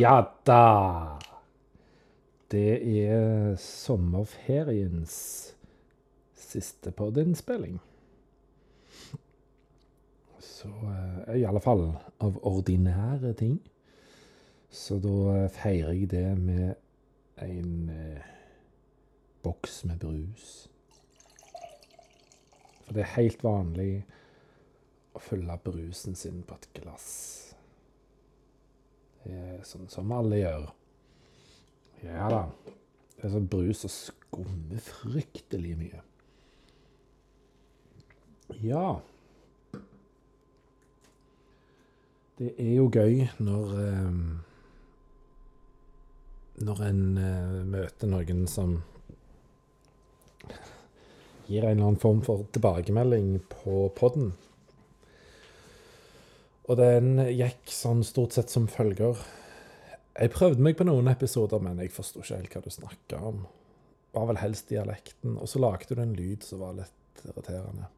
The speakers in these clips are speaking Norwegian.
Ja da! Det er sommerferiens siste podinnspilling. Så eh, i alle fall av ordinære ting. Så da eh, feirer jeg det med en eh, boks med brus. For det er helt vanlig å fylle brusen sin på et glass. Sånn som alle gjør. Ja da. Det er sånn brus og skummer fryktelig mye. Ja. Det er jo gøy når eh, Når en eh, møter noen som gir en eller annen form for tilbakemelding på podden. Og den gikk sånn stort sett som følger. Jeg prøvde meg på noen episoder, men jeg forsto ikke helt hva du snakka om. Var vel helst dialekten. Og så lagde du en lyd som var litt irriterende.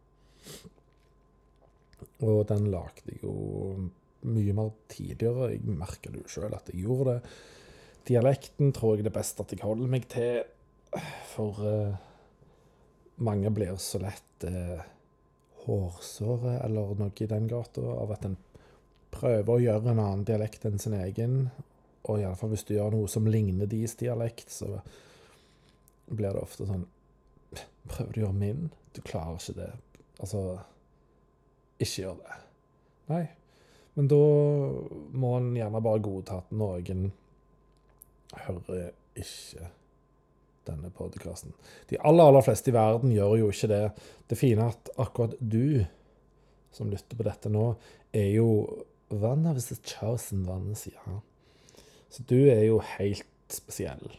Og den lagde jeg jo mye mer tidligere. Jeg merker det jo sjøl at jeg gjorde det. Dialekten tror jeg det er best at jeg holder meg til, for uh, mange blir så lett uh, hårsåre eller noe i den gata av at en prøver å gjøre en annen dialekt enn sin egen. Og iallfall hvis du gjør noe som ligner deres dialekt, så blir det ofte sånn Prøver du å gjøre min? Du klarer ikke det. Altså Ikke gjør det. Nei. Men da må en gjerne bare godta at noen hører ikke denne podkasten. De aller, aller fleste i verden gjør jo ikke det. Det fine er at akkurat du som lytter på dette nå, er jo one of the chosen ones, ja. Så du er jo helt spesiell.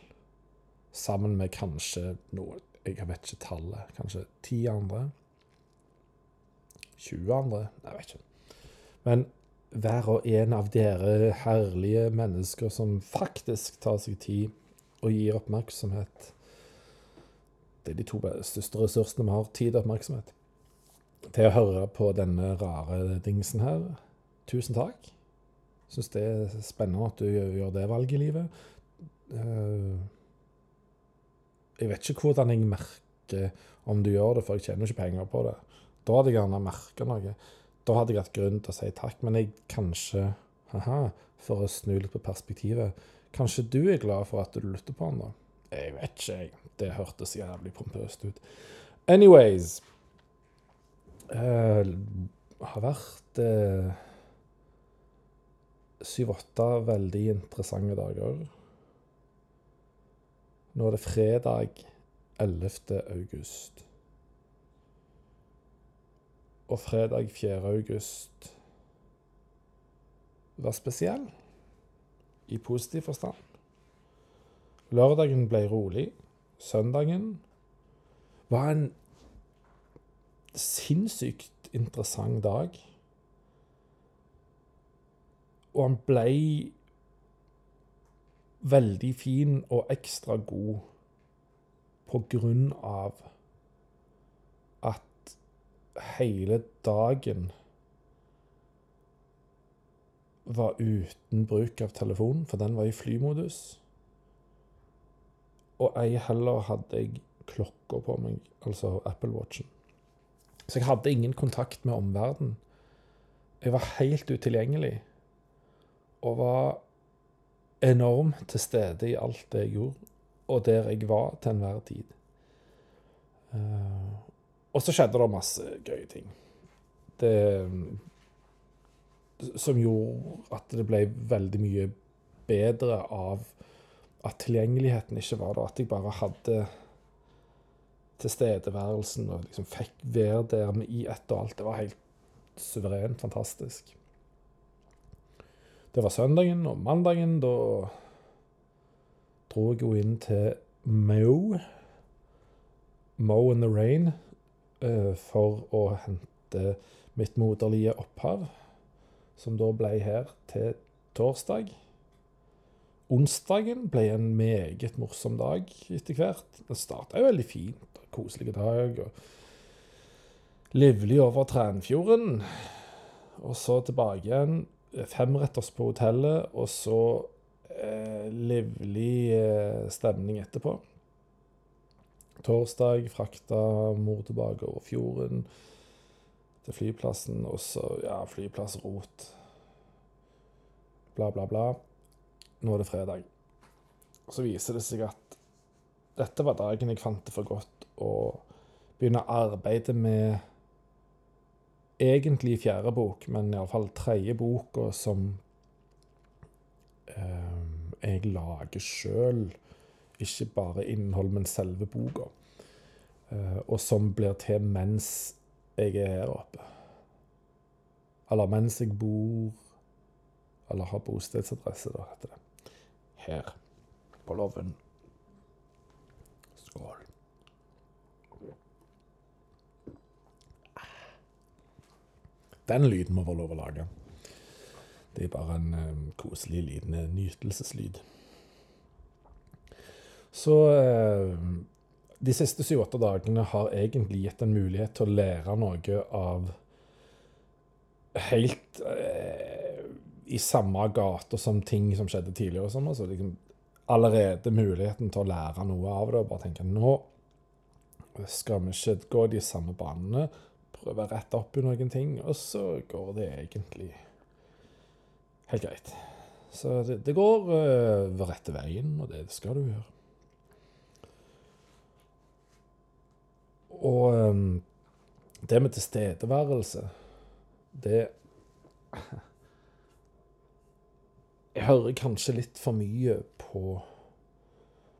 Sammen med kanskje noe Jeg vet ikke tallet. Kanskje ti andre? 20 andre? Jeg vet ikke. Men hver og en av dere herlige mennesker som faktisk tar seg tid og gir oppmerksomhet Det er de to største ressursene vi har. Tid og oppmerksomhet. Til å høre på denne rare dingsen her. Tusen takk. Syns det er spennende at du gjør det valget i livet. Eh, jeg vet ikke hvordan jeg merker om du gjør det, for jeg tjener ikke penger på det. Da hadde jeg gjerne merka noe. Da hadde jeg hatt grunn til å si takk. Men jeg kanskje haha, for å snu litt på perspektivet Kanskje du er glad for at du lytter på han, da? Jeg vet ikke, jeg. Det hørtes jævlig pompøst ut. Anyways uh, Har vært uh, syv-åtte veldig interessante dager. Nå er det fredag 11. august. Og fredag 4. august var spesiell, i positiv forstand. Lørdagen ble rolig. Søndagen var en sinnssykt interessant dag. Og han ble veldig fin og ekstra god på grunn av at hele dagen var uten bruk av telefonen, for den var i flymodus. Og ei heller hadde jeg klokka på meg, altså Apple Watchen. Så jeg hadde ingen kontakt med omverdenen. Jeg var helt utilgjengelig og var enormt til stede i alt det jeg gjorde, og der jeg var til enhver tid. Uh, og så skjedde det masse gøye ting. Det Som gjorde at det ble veldig mye bedre av at tilgjengeligheten ikke var der. At jeg bare hadde tilstedeværelsen og liksom fikk være der med i ett og alt. Det var helt suverent fantastisk. Det var søndagen, og mandagen da dro jeg jo inn til Mo, Mo in the Rain, uh, for å hente mitt moderlige opphav, som da ble her til torsdag. Onsdagen ble en meget morsom dag etter hvert. Den starta jo veldig fint. Koselig dag. og Livlig over Trænfjorden. Og så tilbake igjen femretters på hotellet, og så eh, livlig eh, stemning etterpå. Torsdag frakta mor tilbake over fjorden til flyplassen, og så ja, flyplassrot. Bla, bla, bla. Nå er det fredag. Så viser det seg at dette var dagen jeg fant det for godt å begynne å arbeide med egentlig fjerde bok, men iallfall tredje boka som eh, jeg lager sjøl. Ikke bare innhold, men selve boka. Eh, og som blir til mens jeg er her oppe. Eller mens jeg bor Eller har bostedsadresse, da, heter det. Her på Loven. Skål. Den lyden må få lov å lage. Det er bare en um, koselig liten nytelseslyd. Så uh, de siste syv-åtte dagene har egentlig gitt en mulighet til å lære noe av helt uh, i samme gate som ting som skjedde tidligere. Sånn, altså liksom allerede muligheten til å lære noe av det. og Bare tenke nå skal vi ikke gå de samme banene, prøve å rette opp i noen ting, og så går det egentlig helt greit. Så det, det går uh, rette veien, og det skal du gjøre. Og um, det med tilstedeværelse, det Jeg hører kanskje litt for mye på,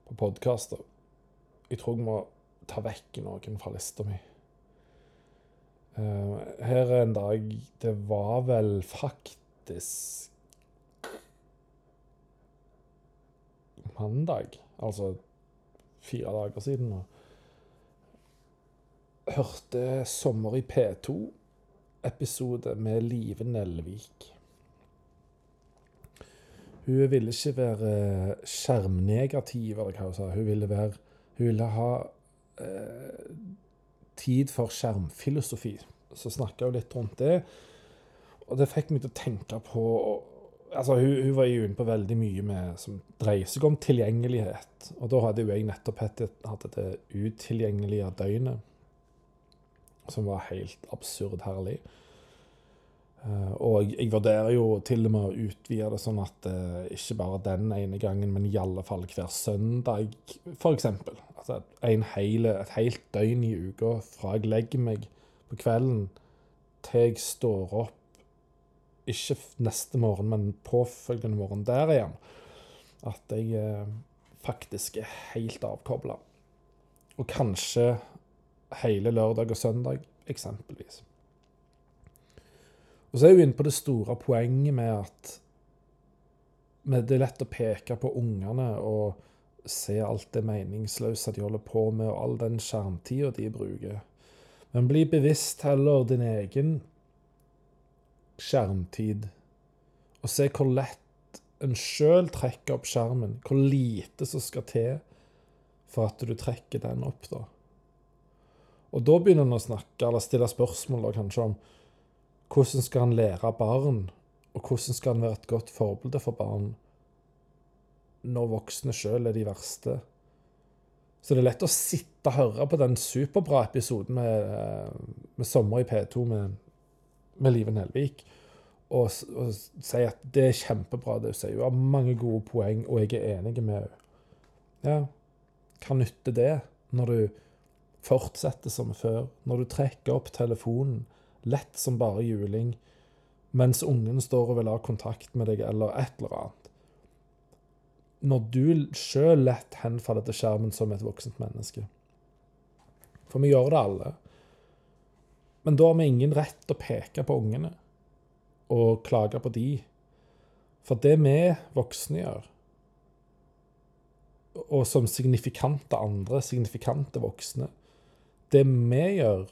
på podkaster. Jeg tror jeg må ta vekk noen fra lista mi. Uh, her er en dag Det var vel faktisk mandag, altså fire dager siden nå. Hørte 'Sommer i P2'-episode med Live Nelvik. Hun ville ikke være skjermnegativ, eller hva hun sa. Hun ville, være, hun ville ha eh, tid for skjermfilosofi. Så snakka hun litt rundt det. Og det fikk meg til å tenke på altså Hun, hun var jo inne på veldig mye med, som dreier seg om tilgjengelighet. Og da hadde jo jeg nettopp hatt dette utilgjengelige døgnet, som var helt absurd herlig. Uh, og jeg, vurderer jo til og med å utvide det sånn at uh, ikke bare den ene gangen, men i alle fall hver søndag, f.eks. Altså hele, et helt døgn i uka fra jeg legger meg på kvelden til jeg står opp ikke neste morgen, men påfølgende morgen der igjen, at jeg uh, faktisk er helt avkobla. Og kanskje hele lørdag og søndag, eksempelvis. Og så er jeg jo inne på det store poenget med at det er lett å peke på ungene og se alt det meningsløse de holder på med, og all den skjermtida de bruker. Men bli bevisst heller din egen skjermtid, og se hvor lett en sjøl trekker opp skjermen. Hvor lite som skal til for at du trekker den opp, da. Og da begynner en å snakke, eller stille spørsmål da, kanskje om hvordan skal han lære barn, og hvordan skal han være et godt forbilde for barn når voksne sjøl er de verste? Så det er lett å sitte og høre på den superbra episoden med, eh, med 'Sommer i P2' med, med Liven Helvik og, og, si at det er kjempebra, det hun sier. Hun har mange gode poeng, og jeg er enig med henne. Ja, hva nytter det når du fortsetter som før? Når du trekker opp telefonen lett som bare juling, mens ungen står og vil ha kontakt med deg, eller et eller annet. Når du sjøl lett henfaller til skjermen som et voksent menneske. For vi gjør det alle. Men da har vi ingen rett å peke på ungene og klage på de. For det vi voksne gjør, og som signifikante andre, signifikante voksne Det vi gjør,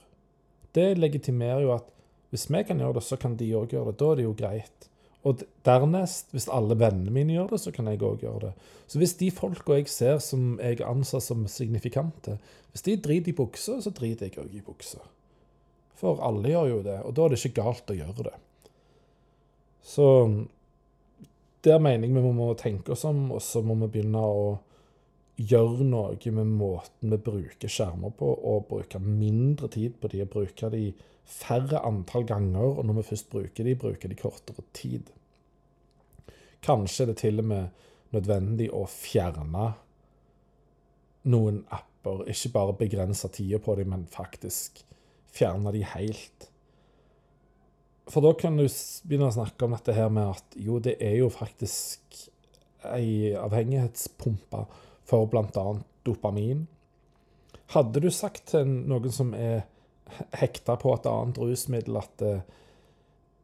det legitimerer jo at hvis vi kan gjøre det, så kan de òg gjøre det. Da er det jo greit. Og dernest, hvis alle vennene mine gjør det, så kan jeg òg gjøre det. Så hvis de folka jeg ser som jeg anser som signifikante, hvis de driter i buksa, så driter jeg òg i buksa. For alle gjør jo det, og da er det ikke galt å gjøre det. Så der mener jeg vi må tenke oss om, og så må vi begynne å gjøre noe med måten vi bruker skjermer på, og bruke mindre tid på de, og bruke de færre antall ganger, og når vi først bruker de, bruker de kortere tid. Kanskje er det til og med nødvendig å fjerne noen apper, ikke bare begrense tida på dem, men faktisk fjerne de helt. For da kan du begynne å snakke om dette her med at jo, det er jo faktisk ei avhengighetspumpe for bl.a. dopamin. Hadde du sagt til noen som er hekta på et annet rusmiddel, at uh,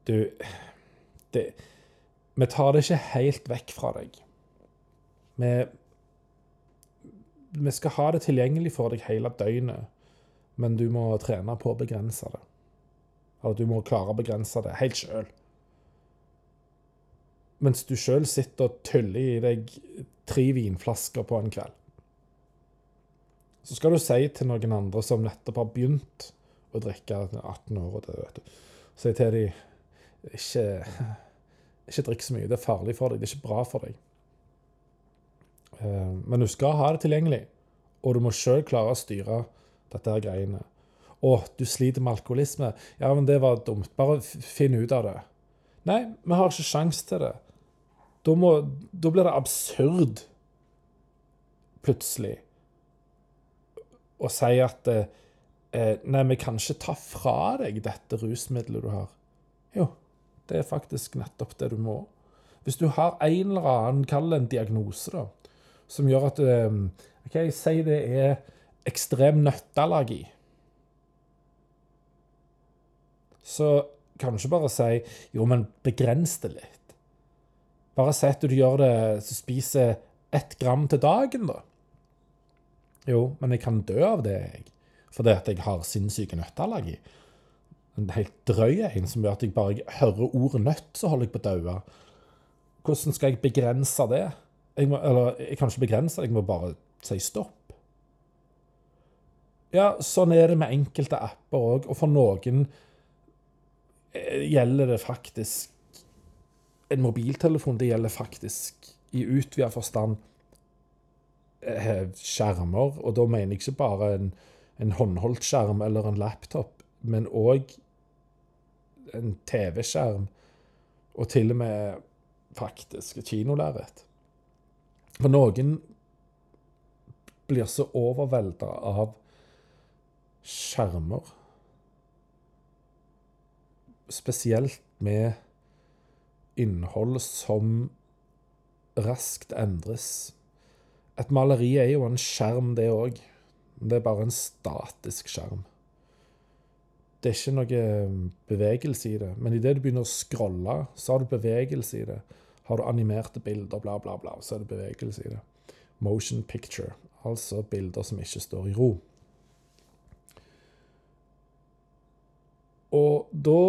du det, Vi tar det ikke helt vekk fra deg. Vi, vi skal ha det tilgjengelig for deg hele døgnet, men du må trene på å begrense det. Eller du må klare å begrense det helt sjøl. Mens du sjøl sitter og tøller i deg tre vinflasker på en kveld. Så skal du si til noen andre som nettopp har begynt å drikke 18 år og det, vet du. Si til dem ikke, ikke drikk så mye. Det er farlig for deg. Det er ikke bra for deg. Eh, men du skal ha det tilgjengelig, og du må sjøl klare å styre dette her greiene. Å, du sliter med alkoholisme. Ja, men det var dumt. Bare finn ut av det. Nei, vi har ikke sjanse til det. Da, må, da blir det absurd plutselig å si at eh, Nei, vi kan ikke ta fra deg dette rusmiddelet du har. Jo, det er faktisk nettopp det du må. Hvis du har en eller annen, kall det en diagnose, da, som gjør at eh, OK, si det er ekstrem nøtteallergi så kan du ikke bare si jo, men begrens det litt. Bare sett at du gjør det så spiser ett gram til dagen, da. Jo, men jeg kan dø av det, jeg. Fordi at jeg har sinnssyke nøtteallergi. En helt drøy en som gjør at jeg bare hører ordet nøtt, så holder jeg på å daue. Hvordan skal jeg begrense det? Jeg må, eller jeg kan ikke begrense det, jeg må bare si stopp. Ja, sånn er det med enkelte apper òg. Og for noen Eh, gjelder det faktisk en mobiltelefon. Det gjelder faktisk i utvida forstand eh, skjermer. Og da mener jeg ikke bare en, en håndholdt skjerm eller en laptop, men òg en TV-skjerm. Og til og med faktisk et kinolerret. For noen blir så overvelda av skjermer spesielt med innhold som raskt endres. Et maleri er jo en skjerm, det òg. Det er bare en statisk skjerm. Det er ikke noe um, bevegelse i det. Men idet du begynner å scrolle, så har du bevegelse i det. Har du animerte bilder, bla, bla, bla, så er det bevegelse i det. Motion picture, altså bilder som ikke står i ro. Og da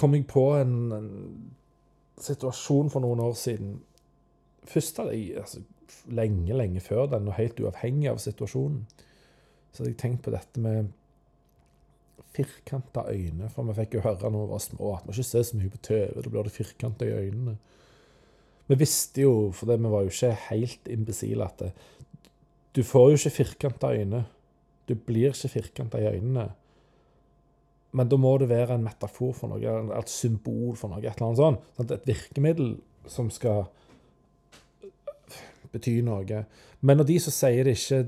kom jeg på en, en situasjon for noen år siden. Først hadde jeg, altså, lenge, lenge før den, og helt uavhengig av situasjonen, så hadde jeg tenkt på dette med firkanta øyne. For vi fikk jo høre når vi var små at vi ikke ser så mye på TV, da blir det firkanta i øynene. Vi visste jo, for det, vi var jo ikke helt imbesile, at det, du får jo ikke firkanta øyne. Du blir ikke firkanta i øynene. Men da må det være en metafor for noe, et symbol for noe. Et eller annet sånt. Sant? Et virkemiddel som skal bety noe. Men når de som sier det, ikke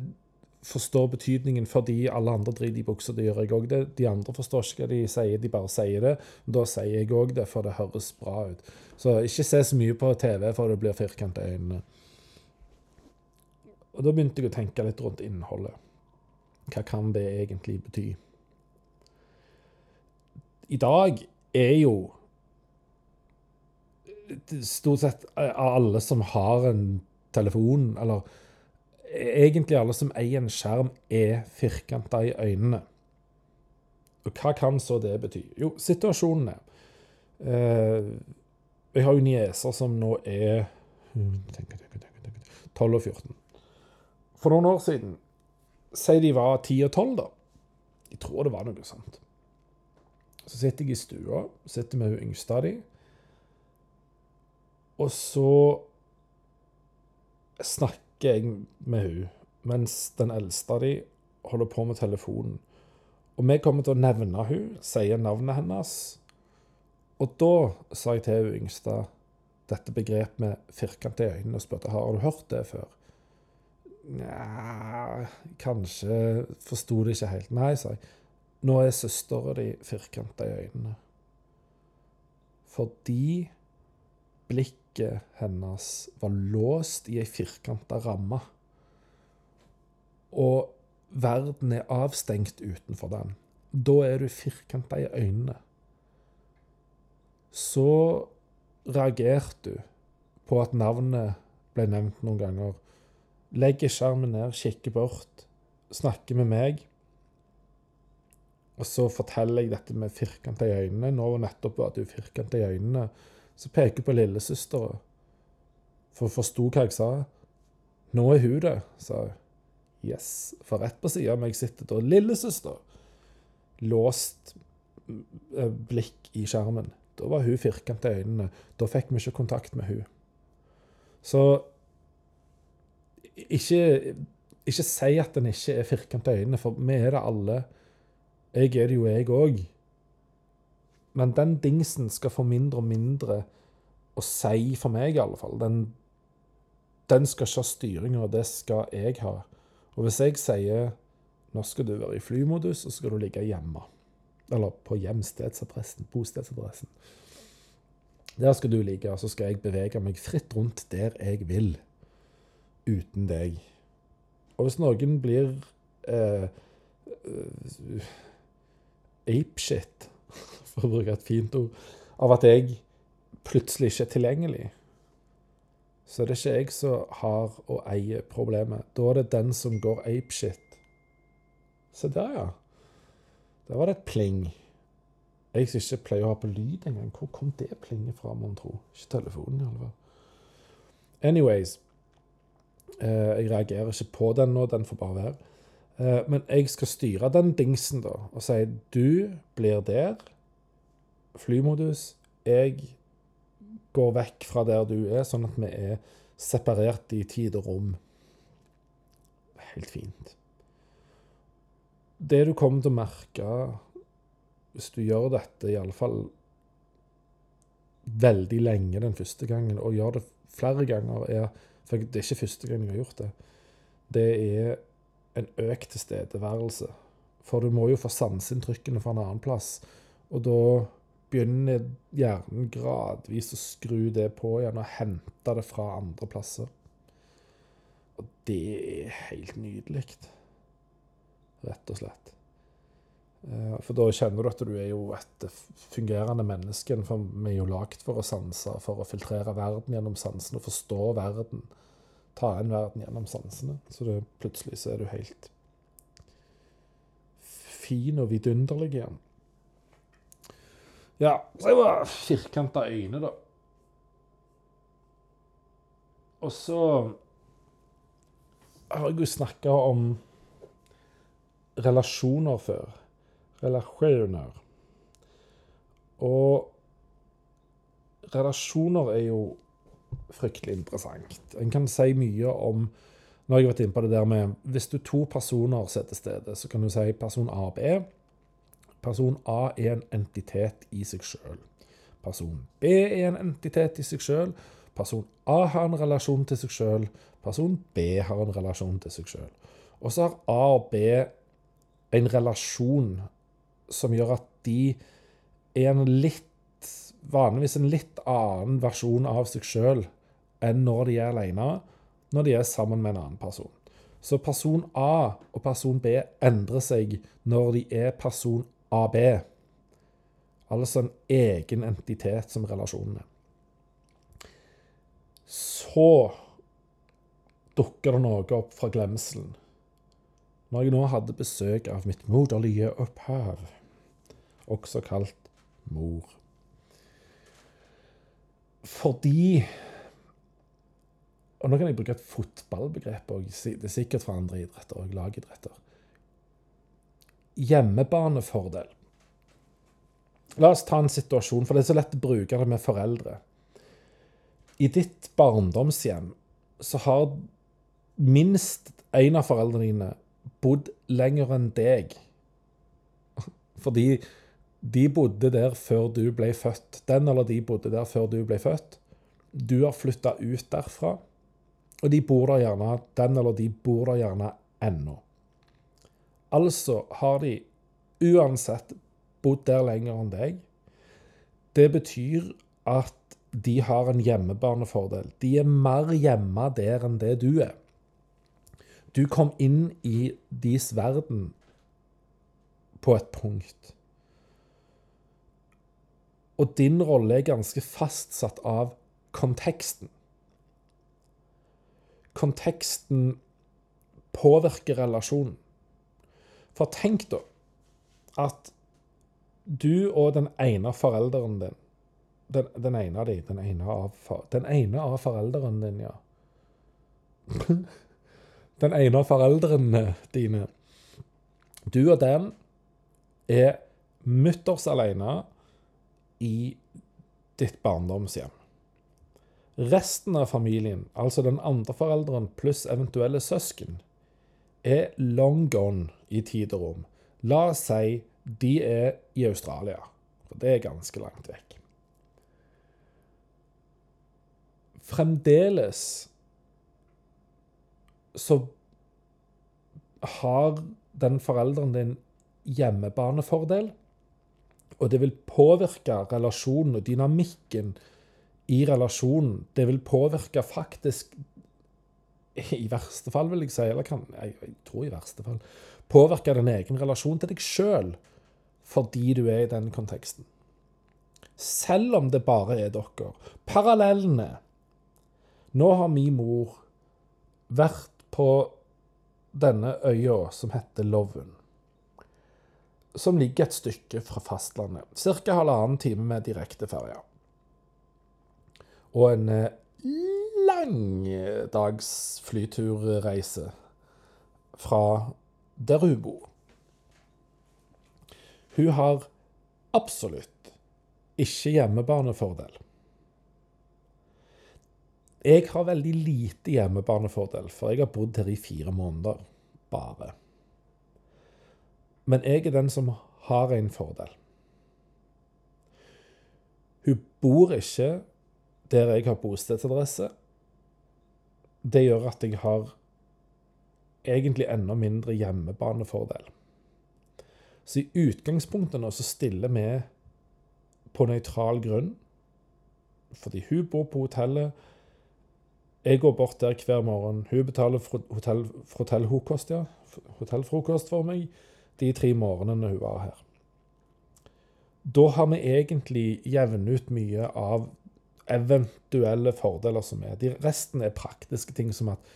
forstår betydningen fordi alle andre driter i buksa, det gjør jeg òg det. De andre forstår ikke hva de sier, de bare sier det. Da sier jeg òg det, for det høres bra ut. Så ikke se så mye på TV, for det blir firkanta øynene. Og da begynte jeg å tenke litt rundt innholdet. Hva kan det egentlig bety? I dag er jo stort sett alle som har en telefon, eller egentlig alle som eier en skjerm, er firkanta i øynene. Og hva kan så det bety? Jo, situasjonen er eh, Jeg har jo nieser som nå er 12 og 14. For noen år siden Si de var 10 og 12, da. Jeg tror det var noe sånt. Så sitter jeg i stua, sitter med hun yngste av de. Og så snakker jeg med hun, mens den eldste av de holder på med telefonen. Og vi kommer til å nevne hun, sier navnet hennes. Og da sa jeg til hun yngste dette begrepet med firkant i øynene og spurte har du hørt det før. Nja, kanskje forsto det ikke helt. Nei, sa jeg. Nå er søstera di firkanta i øynene. Fordi blikket hennes var låst i ei firkanta ramme. Og verden er avstengt utenfor den. Da er du firkanta i øynene. Så reagerte du på at navnet ble nevnt noen ganger. Legger skjermen ned, kikker bort, snakker med meg. Og så forteller jeg dette med firkanta i øynene. Nå nettopp var du firkanta i øynene. Så peker jeg på lillesøstera. For hun forsto hva jeg sa. Nå er hun det, sa hun. Yes. For rett på sida av meg sitter da lillesøster. Låst eh, blikk i skjermen. Da var hun firkanta i øynene. Da fikk vi ikke kontakt med hun. Så ikke, ikke si at en ikke er firkanta i øynene, for vi er det alle. Jeg er det jo, jeg òg. Men den dingsen skal få mindre og mindre å si for meg, i alle fall. Den, den skal ikke ha styringa, det skal jeg ha. Og hvis jeg sier nå skal du være i flymodus, og så skal du ligge hjemme. Eller på hjemstedsadressen, bostedsadressen. Der skal du ligge, og så skal jeg bevege meg fritt rundt der jeg vil. Uten deg. Og hvis noen blir eh, apeshit, for å bruke et fint ord, av at jeg plutselig ikke er tilgjengelig, så det er ikke jeg som har og eier problemet. Da er det den som går apeshit. Se der, ja. Der var det et pling. Jeg som ikke pleier å ha på lyd engang. Hvor kom det plinget fra, mon tro? Ikke telefonen, i alle fall. Anyways. Eh, jeg reagerer ikke på den nå, den får bare være. Eh, men jeg skal styre den dingsen, da, og si du blir der. Flymodus. Jeg går vekk fra der du er, sånn at vi er separert i tid og rom. Helt fint. Det du kommer til å merke hvis du gjør dette, i alle fall veldig lenge den første gangen, og gjør det flere ganger, er For det er ikke første gang jeg har gjort det. Det er en økt tilstedeværelse. For du må jo få sanseinntrykkene fra en annen plass. Og da begynner hjernen gradvis å skru det på igjen og hente det fra andre plasser. Og det er helt nydelig, rett og slett. Eh, for da kjenner du at du er jo et fungerende menneske. For vi er jo lagd for å sanse, for å filtrere verden gjennom sansene, forstå verden. Ta inn verden gjennom sansene. Så det, plutselig så er du helt fin og vidunderlig igjen. Ja, så jeg var firkanta øyne, da. Og så har jeg jo snakka om relasjoner før. Relasjoner. Og relasjoner er jo fryktelig interessant. En kan si mye om Nå har jeg vært inne på det der med Hvis du to personer ser til stede, så kan du si person A og B. Person A er en entitet i seg sjøl. Person B er en entitet i seg sjøl. Person A har en relasjon til seg sjøl. Person B har en relasjon til seg sjøl. Og så har A og B en relasjon som gjør at de er en litt Vanligvis en litt annen versjon av seg sjøl enn når de er alene, når de er sammen med en annen person. Så person A og person B endrer seg når de er person AB. Altså en egen entitet som relasjonen er. Så dukker det noe opp fra glemselen. Når jeg nå hadde besøk av mitt moderlige opphav, også kalt mor. Fordi Og nå kan jeg bruke et fotballbegrep òg. Det er sikkert fra andre idretter og lagidretter hjemmebanefordel. La oss ta en situasjon, for det er så lett å bruke det med foreldre. i ditt barndomshjem så har minst en av foreldrene dine bodd lenger enn deg. Fordi de bodde der før du ble født. Den eller de bodde der før du ble født. Du har flytta ut derfra, og de bor der gjerne, den eller de bor der gjerne ennå. Altså har de uansett bodd der lenger enn deg. Det betyr at de har en hjemmebanefordel. De er mer hjemme der enn det du er. Du kom inn i deres verden på et punkt. Og din rolle er ganske fastsatt av konteksten. Konteksten påvirker relasjonen. For tenk da at du og den ene forelderen din den, den, ene av de, den ene av, den ene av foreldrene dine, ja. den ene av foreldrene dine. Du og den er mutters alene i ditt barndomshjem. Resten av familien, altså den andre forelderen pluss eventuelle søsken, er long gone i tid og rom. La oss si de er i Australia, for det er ganske langt vekk. Fremdeles så har den forelderen din hjemmebanefordel, og det vil påvirke relasjonen og dynamikken i relasjonen. Det vil påvirke faktisk I verste fall, vil jeg si, eller kan, jeg, jeg tror i verste fall Påvirke din egen relasjon til deg sjøl fordi du er i den konteksten. Selv om det bare er dere. Parallellene. Nå har min mor vært på denne øya som heter Loven. Som ligger et stykke fra fastlandet. Ca. halvannen time med direkteferje og en eh, lang dags flyturreise fra der hun bor. Hun har absolutt ikke hjemmebanefordel. Jeg har veldig lite hjemmebanefordel, for jeg har bodd her i fire måneder bare. Men jeg er den som har en fordel. Hun bor ikke der jeg har bostedsadresse. Det gjør at jeg har egentlig enda mindre hjemmebanefordel. Så i utgangspunktet nå så stiller vi på nøytral grunn. Fordi hun bor på hotellet. Jeg går bort der hver morgen. Hun betaler hotell, hotellfrokost, ja. hotellfrokost for meg de tre morgenene hun var her. Da har vi egentlig jevnet ut mye av eventuelle fordeler som er. De, resten er praktiske ting som at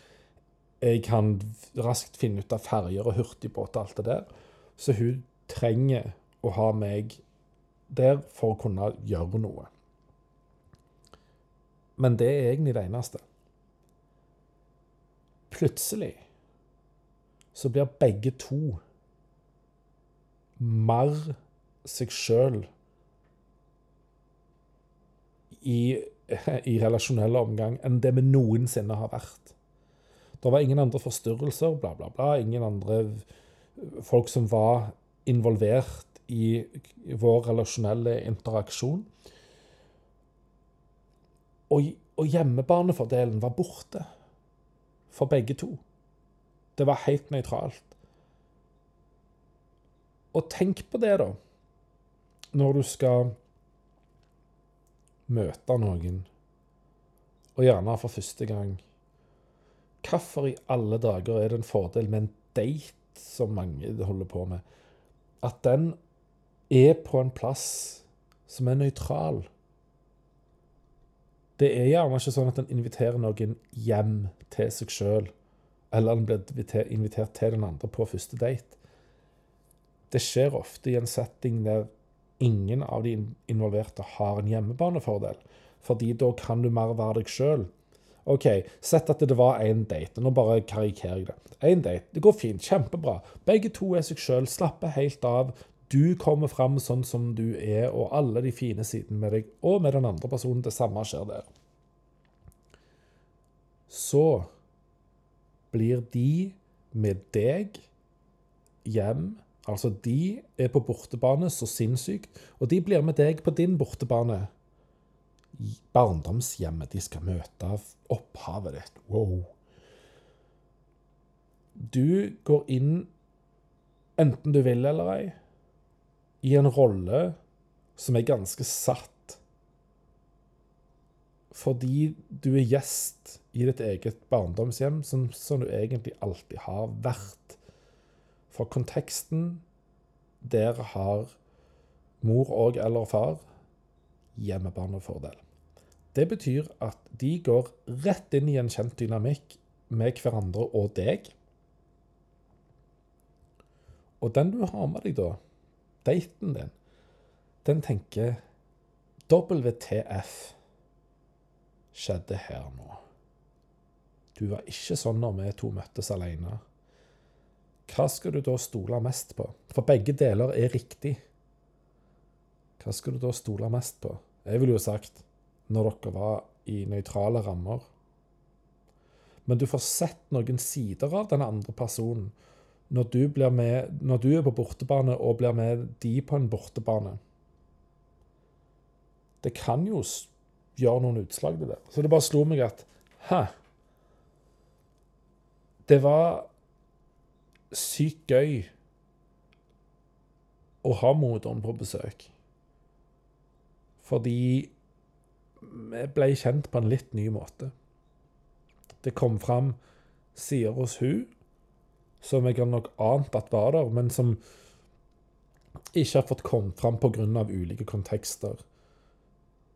jeg kan raskt finne ut av ferjer og hurtigbåt og alt det der. Så hun trenger å ha meg der for å kunne gjøre noe. Men det er egentlig det eneste. Plutselig så blir begge to mer seg sjøl i, i relasjonell omgang enn det vi noensinne har vært. Det var ingen andre forstyrrelser, bla, bla, bla. Ingen andre folk som var involvert i vår relasjonelle interaksjon. Og, og hjemmebanefordelen var borte for begge to. Det var helt nøytralt. Og tenk på det, da, når du skal møte noen, og gjerne for første gang. Hvorfor i alle dager er det en fordel med en date, som mange holder på med? At den er på en plass som er nøytral. Det er gjerne ikke sånn at en inviterer noen hjem til seg sjøl, eller en blir invitert til den andre på første date. Det skjer ofte i en setting der ingen av de involverte har en hjemmebanefordel. Fordi da kan du mer være deg sjøl. OK, sett at det var én date. Nå bare karikerer jeg det. Én date. Det går fint. Kjempebra. Begge to er seg sjøl. Slapper helt av. Du kommer fram sånn som du er, og alle de fine sidene med deg og med den andre personen. Det samme skjer der. så blir de med deg hjem Altså, de er på bortebane så sinnssykt, og de blir med deg på din bortebane. Barndomshjemmet. De skal møte opphavet ditt. Wow. Du går inn, enten du vil eller ei, i en rolle som er ganske satt. Fordi du er gjest i ditt eget barndomshjem, som, som du egentlig alltid har vært. For konteksten der har mor og eller far hjemmebarnefordel. Det betyr at de går rett inn i en kjent dynamikk med hverandre og deg. Og den du har med deg da, daten din, den tenker WTF skjedde her nå? Du var ikke sånn når vi to møttes alene. Hva skal du da stole mest på? For begge deler er riktig. Hva skal du da stole mest på? Jeg ville jo sagt når dere var i nøytrale rammer. Men du får sett noen sider av den andre personen når du, med, når du er på bortebane og blir med de på en bortebane. Det kan jo gjøre noen utslag til det. Så det bare slo meg at Hæ? Det var sykt gøy å ha moderen på besøk. Fordi vi ble kjent på en litt ny måte. Det kom fram sider hos hun som jeg har nok ant at var der, men som ikke har fått kommet fram pga. ulike kontekster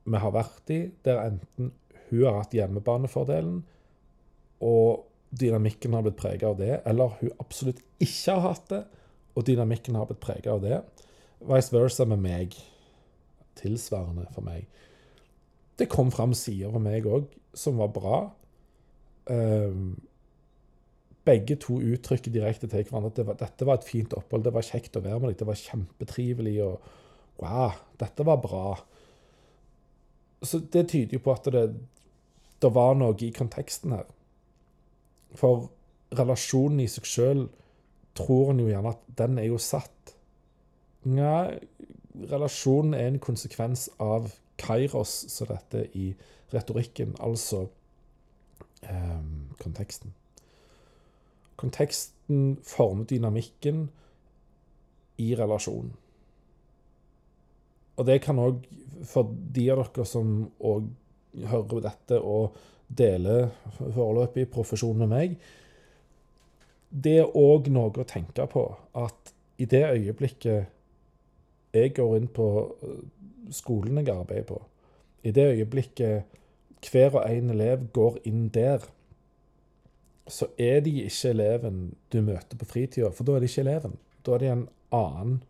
vi har vært i, der enten hun har hatt hjemmebanefordelen, og dynamikken har blitt preget av det, eller hun absolutt ikke har hatt det, og dynamikken har blitt preget av det. Vice versa med meg. Tilsvarende for meg. Det kom fram sider ved meg òg som var bra. Um, begge to uttrykker direkte til hverandre at det var, dette var et fint opphold, det var kjekt å være med deg, det var kjempetrivelig, og wow, dette var bra. Så det tyder jo på at det, det var noe i konteksten her. For relasjonen i seg sjøl tror en jo gjerne at den er jo satt. Nei, relasjonen er en konsekvens av kairos, så dette i retorikken, altså eh, konteksten. Konteksten former dynamikken i relasjonen. Og det kan òg, for de av dere som òg hører dette og deler foreløpig profesjon med meg, det er òg noe å tenke på at i det øyeblikket jeg går inn på øh, skolen jeg arbeider på, i det øyeblikket hver og en elev går inn der, så er de ikke eleven du møter på fritida, for da er de ikke eleven. Da er de en annen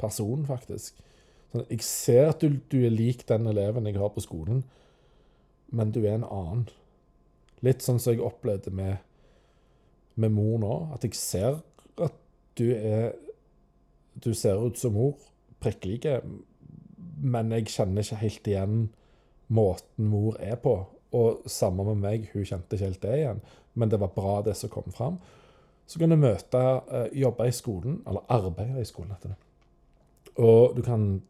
person, faktisk. Sånn, jeg ser at du, du, er lik den eleven jeg har på skolen, men du er en annen. Litt sånn som jeg opplevde med, med mor nå. At jeg ser at du er Du ser ut som mor, prikk like, men jeg kjenner ikke helt igjen måten mor er på. Og samme med meg, hun kjente ikke helt det igjen men det var bra, det som kom fram. Så kan du møte, eh, jobbe i skolen, eller arbeide i skolen, heter det. Og du kan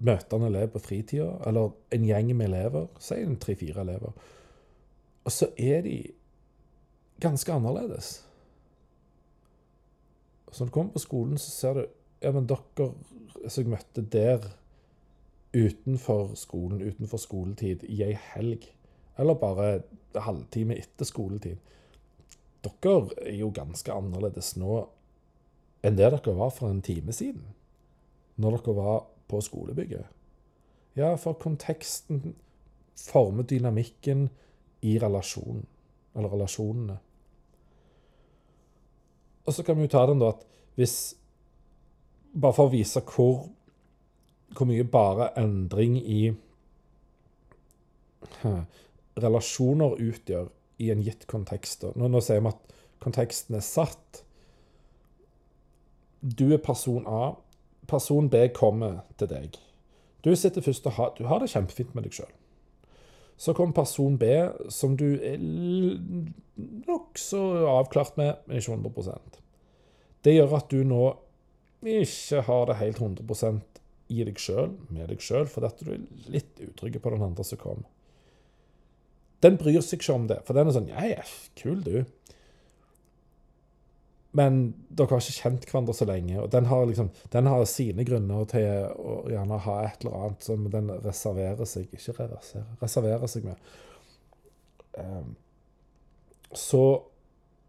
møte en elev på fritida, eller en gjeng med elever, si en tre-fire elever. Og så er de ganske annerledes. Så når du kommer på skolen, så ser du ja, men dere som jeg møtte der utenfor skolen, utenfor skoletid, i ei helg, eller bare halvtime etter skoletid dere er jo ganske annerledes nå enn det dere var for en time siden, når dere var på skolebygget. Ja, for konteksten former dynamikken i relasjonen, eller relasjonene. Og så kan vi jo ta den da at hvis Bare for å vise hvor, hvor mye bare endring i relasjoner utgjør i en gitt kontekst. Nå, nå sier vi at konteksten er satt. Du er person A. Person B kommer til deg. Du sitter først og har, du har det kjempefint med deg sjøl. Så kommer person B, som du er nokså avklart med, men ikke 100% Det gjør at du nå ikke har det helt 100 i deg sjøl, med deg sjøl, fordi at du er litt utrygg på den andre som kom. Den bryr seg ikke om det, for den er sånn Ja, ja, kul, du. Men dere har ikke kjent hverandre så lenge, og den har, liksom, den har sine grunner til å gjerne ha et eller annet som den reserverer seg Ikke reverserer, reserverer seg med. Um, så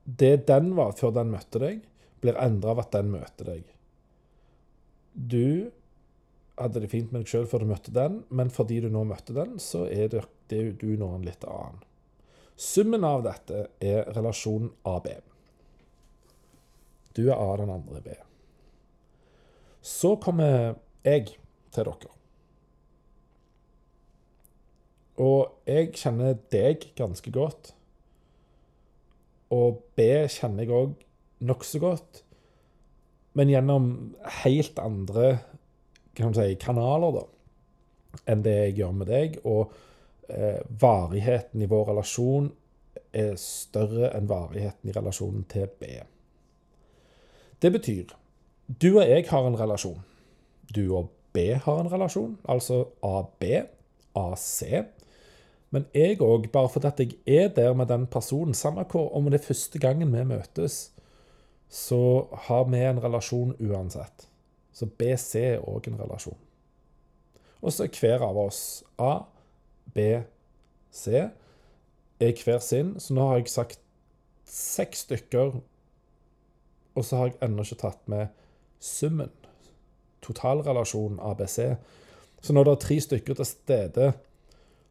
det den var før den møtte deg, blir endra av at den møter deg. Du hadde det fint med deg sjøl før du møtte den, men fordi du nå møtte den, så er det, det er du nå en litt annen. Summen av dette er relasjonen AB. Du er A, den andre B. Så kommer jeg til dere. Og jeg kjenner deg ganske godt. Og B kjenner jeg òg nokså godt. Men gjennom helt andre kan si, kanaler, da, enn det jeg gjør med deg. Og eh, varigheten i vår relasjon er større enn varigheten i relasjonen til B. Det betyr du og jeg har en relasjon. Du og B har en relasjon, altså AB, AC. Men jeg òg, bare fordi at jeg er der med den personen, samme hvor om det er første gangen vi møtes, så har vi en relasjon uansett. Så BC er òg en relasjon. Og så er hver av oss A, B, C er hver sin. Så nå har jeg sagt seks stykker, og så har jeg ennå ikke tatt med summen. Totalrelasjonen ABC. Så når det er tre stykker til stede,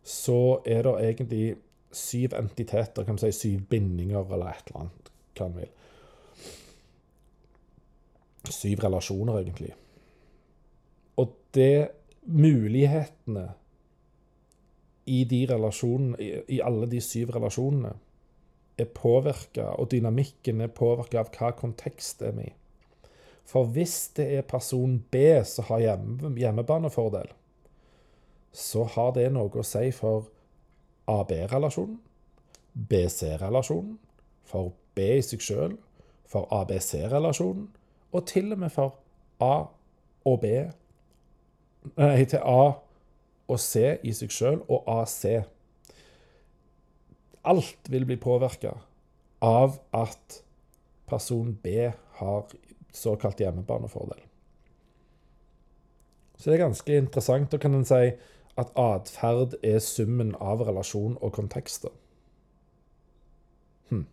så er det egentlig syv entiteter, kan vi si syv bindinger eller et eller annet, hva en vil. Syv relasjoner, egentlig. Og det Mulighetene i de relasjonene, i alle de syv relasjonene, er påvirka, og dynamikken er påvirka av hva kontekst er i. For hvis det er person B som har hjemme, hjemmebanefordel, så har det noe å si for AB-relasjonen, BC-relasjonen, for B i seg sjøl, for ABC-relasjonen, og til og med for A og B Nei, til A og C i seg sjøl, og AC. Alt vil bli påvirka av at person B har såkalt hjemmebanefordel. Så det er ganske interessant. Da kan en si at atferd er summen av relasjon og kontekster. Hm.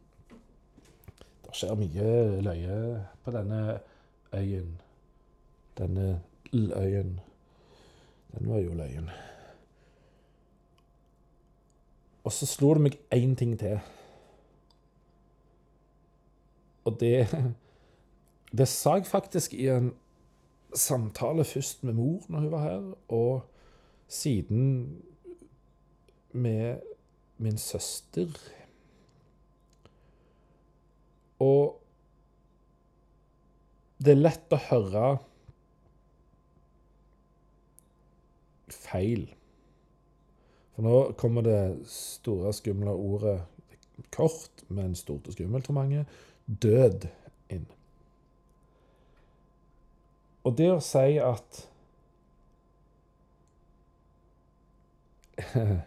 Det skjer mye løye på denne øyen. Denne l-øyen. Den var jo løyen. Og så slo det meg én ting til. Og det Det sa jeg faktisk i en samtale først med mor når hun var her, og siden med min søster. Og det er lett å høre feil. For nå kommer det store, skumle ordet kort, men stort og skummelt for mange død inn. Og det å si at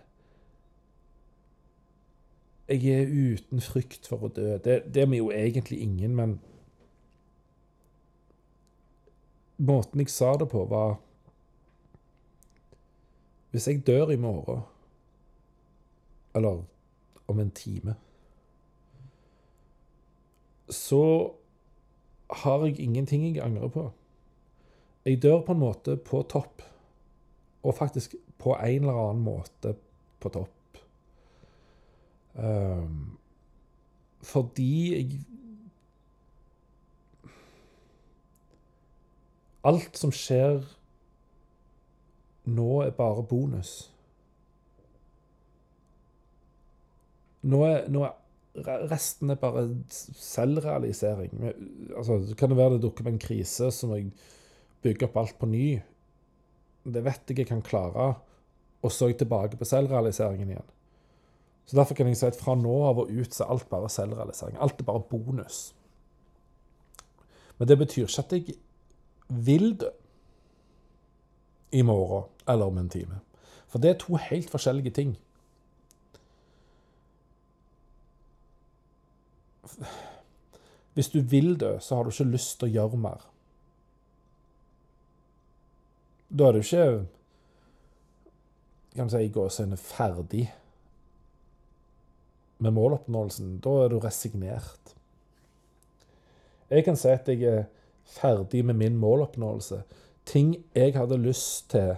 Jeg er uten frykt for å dø. Det, det er vi jo egentlig ingen, men Måten jeg sa det på, var Hvis jeg dør i morgen, eller om en time, så har jeg ingenting jeg angrer på. Jeg dør på en måte på topp, og faktisk på en eller annen måte på topp. Um, fordi jeg Alt som skjer nå, er bare bonus. Nå er, nå er resten er bare selvrealisering. Altså, kan det være det dukker opp en krise, så må jeg bygge opp alt på ny. Det vet jeg jeg kan klare, og så er jeg tilbake på selvrealiseringen igjen. Så Derfor kan jeg si at fra nå av og ut så er alt bare selvrealisering. Alt er bare bonus. Men det betyr ikke at jeg vil dø i morgen eller om en time. For det er to helt forskjellige ting. Hvis du vil dø, så har du ikke lyst til å gjøre mer. Da er du ikke kan du si, i gåsehudet ferdig med måloppnåelsen. Da er du resignert. Jeg kan si at jeg er ferdig med min måloppnåelse. Ting jeg hadde lyst til,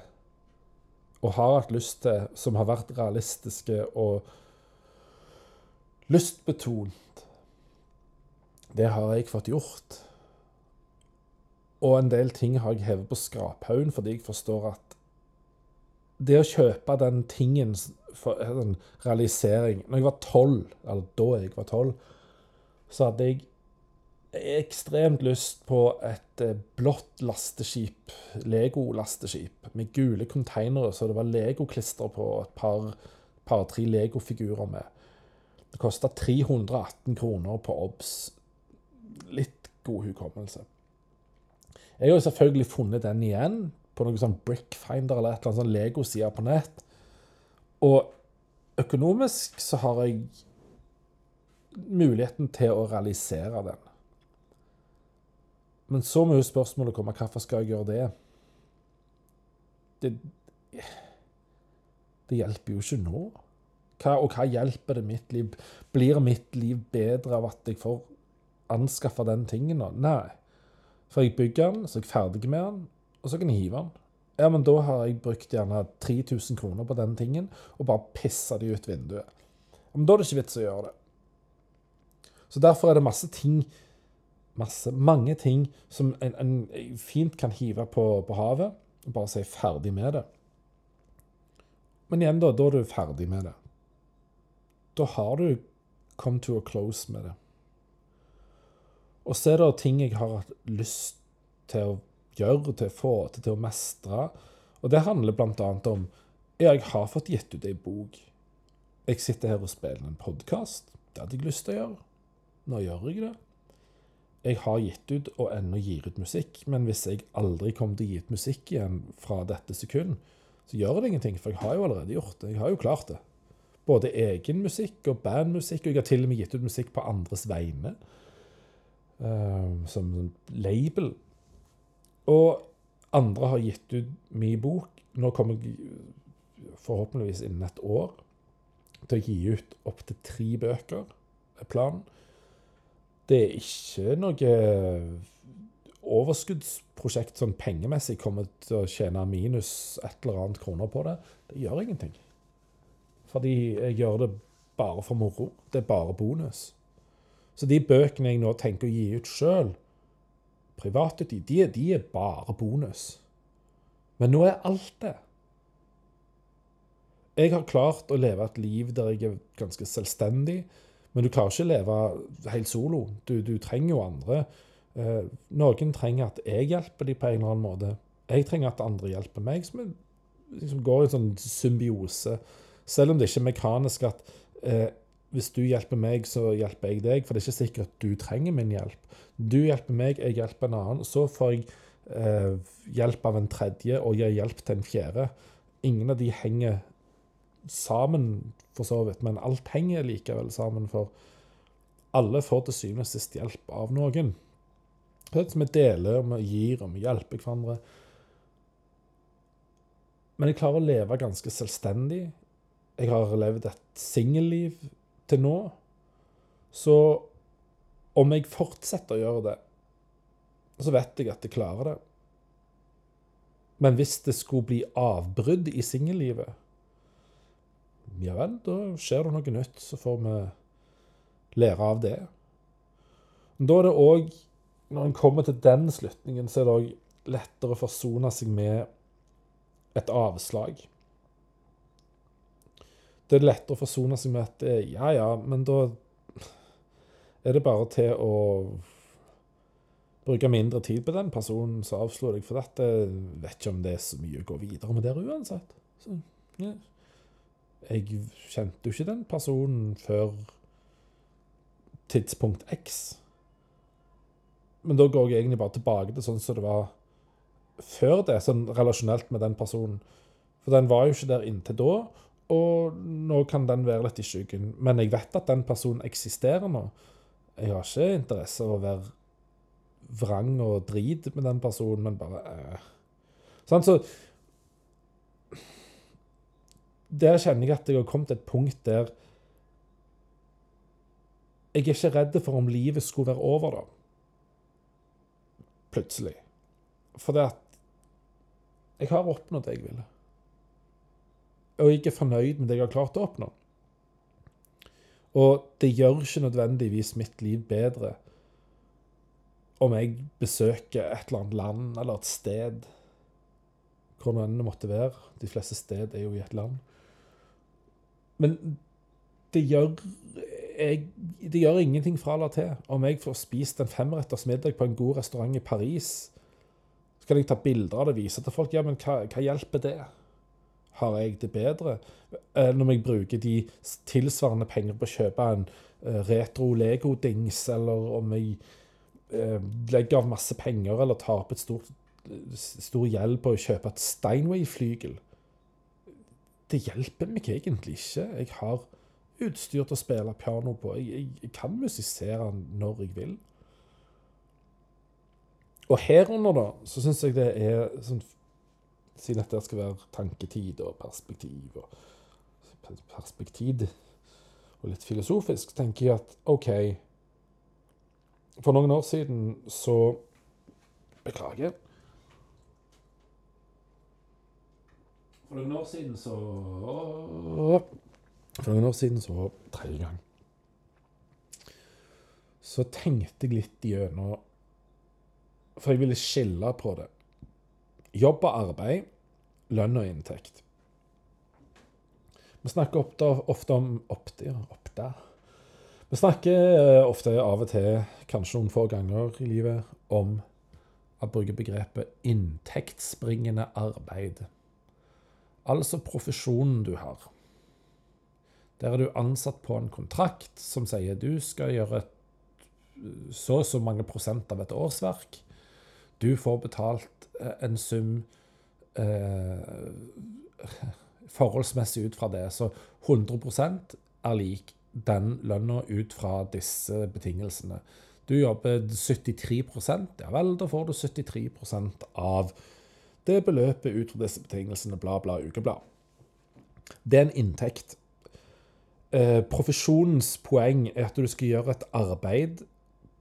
og har hatt lyst til, som har vært realistiske og lystbetont, det har jeg fått gjort. Og en del ting har jeg hevet på skraphaugen fordi jeg forstår at det å kjøpe den tingen for en realisering Når jeg var tolv, eller da jeg var tolv, så hadde jeg ekstremt lyst på et eh, blått lasteskip, Lego-lasteskip, med gule konteinere så det var Lego-klister på, et par, par-tre Lego-figurer med. Det kosta 318 kroner på OBS. Litt god hukommelse. Jeg har jo selvfølgelig funnet den igjen på noe sånn Brickfinder eller et eller annet sånn Lego-side på nett. Og økonomisk så har jeg muligheten til å realisere den. Men så må jo spørsmålet komme hvorfor skal jeg gjøre det? Det, det hjelper jo ikke nå. Hva, og hva hjelper det mitt liv? Blir mitt liv bedre av at jeg får anskaffa den tingen nå? Nei. For jeg bygger den, så er jeg ferdig med den, og så kan jeg hive den. Ja, men da har jeg brukt gjerne 3000 kroner på den tingen, og bare pissa de ut vinduet. Men da er det ikke vits å gjøre det. Så derfor er det masse ting masse, mange ting som en, en fint kan hive på, på, havet og bare si 'ferdig med det'. Men igjen, da, da er du ferdig med det. Da har du come to a close med det. Og så er det ting jeg har hatt lyst til å gjøre, til å få til, til å mestre. Og det handler bl.a. om ja, jeg har fått gitt ut ei bok. Jeg sitter her og spiller en podkast. Det hadde jeg lyst til å gjøre. Nå gjør jeg det. Jeg har gitt ut og ennå gir ut musikk, men hvis jeg aldri kommer til å gi ut musikk igjen fra dette sekund, så gjør det ingenting, for jeg har jo allerede gjort det. Jeg har jo klart det. Både egen musikk og bandmusikk, og jeg har til og med gitt ut musikk på andres vegne. Uh, som label. Og andre har gitt ut min bok. Nå kommer jeg forhåpentligvis innen et år til å gi ut opptil tre bøker, er planen. Det er ikke noe overskuddsprosjekt sånn pengemessig kommer til å tjene minus et eller annet kroner på det. Det gjør ingenting. Fordi jeg gjør det bare for moro. Det er bare bonus. Så de bøkene jeg nå tenker å gi ut sjøl, private, de, de er bare bonus. Men nå er alt det. Jeg har klart å leve et liv der jeg er ganske selvstendig, men du klarer ikke å leve helt solo. Du, du trenger jo andre. Eh, noen trenger at jeg hjelper dem på en eller annen måte. Jeg trenger at andre hjelper meg, som liksom går i en sånn symbiose. Selv om det ikke er mekanisk at eh, hvis du hjelper meg, så hjelper jeg deg. For det er ikke sikkert at du trenger min hjelp. Du hjelper meg, jeg hjelper en annen. Så får jeg eh, hjelp av en tredje, og gir hjelp til en fjerde. Ingen av de henger sammen, for så vidt, men alt henger likevel sammen. For alle får til syvende og sist hjelp av noen. Så vi deler, vi gir, og vi hjelper hverandre. Men jeg klarer å leve ganske selvstendig. Jeg har levd et singelliv til nå. Så om jeg fortsetter å gjøre det, så vet jeg at jeg klarer det. Men hvis det skulle bli avbrudd i singellivet, ja vel, da skjer det noe nytt. Så får vi lære av det. Men da er det òg, når en kommer til den slutningen, så er det òg lettere å forsone seg med et avslag. Det er lettere å forsone seg med at ja, ja, men da er det bare til å bruke mindre tid på den personen som avslo deg. For dette vet ikke om det er så mye å gå videre med der uansett. Så Ja. Jeg kjente jo ikke den personen før tidspunkt X. Men da går jeg egentlig bare tilbake til sånn som det var før det, sånn relasjonelt med den personen. For den var jo ikke der inntil da, og nå kan den være litt i skyggen. Men jeg vet at den personen eksisterer nå. Jeg har ikke interesse av å være vrang og drit med den personen, men bare eh. Sånn, så Der kjenner jeg at jeg har kommet til et punkt der jeg er ikke redd for om livet skulle være over, da. Plutselig. For det at jeg har oppnådd det jeg ville. Og er fornøyd med det jeg har klart å oppnå. Og det gjør ikke nødvendigvis mitt liv bedre om jeg besøker et eller annet land eller et sted, hvor nå det måtte være. De fleste sted er jo i et land. Men det gjør jeg, det gjør ingenting fra eller til om jeg får spist en femretters middag på en god restaurant i Paris. Så kan jeg ta bilder av det og vise til folk. Ja, men hva, hva hjelper det? Har jeg det bedre? enn når jeg bruker de tilsvarende penger på å kjøpe en eh, retro Lego-dings, eller om jeg eh, legger av masse penger eller opp et stort, stor gjeld på å kjøpe et Steinway-flygel. Det hjelper meg egentlig ikke. Jeg har utstyr til å spille piano på. Jeg, jeg, jeg kan musisere når jeg vil. Og herunder, da, så syns jeg det er sånn Siden dette skal være tanketid og perspektiv og perspektiv og litt filosofisk, tenker jeg at OK For noen år siden så Beklager. For noen år siden så for noen år siden så tredje gang. Så tenkte jeg litt gjennom For jeg ville skille på det. Jobb og arbeid, lønn og inntekt. Vi snakker ofte, om oppte, oppte. Vi snakker eh, ofte av og til, kanskje noen få ganger i livet, om å bruke begrepet inntektsbringende arbeid. Altså profesjonen du har. Der er du ansatt på en kontrakt som sier du skal gjøre så og så mange prosent av et årsverk. Du får betalt eh, en sum eh, forholdsmessig ut fra det. Så 100% er lik den lønna ut fra disse betingelsene. Du jobber 73 ja vel, da får du 73% av det beløpet ut fra disse betingelsene, bla, bla, ukeblad. Det er en inntekt. Eh, profesjonens poeng er at du skal gjøre et arbeid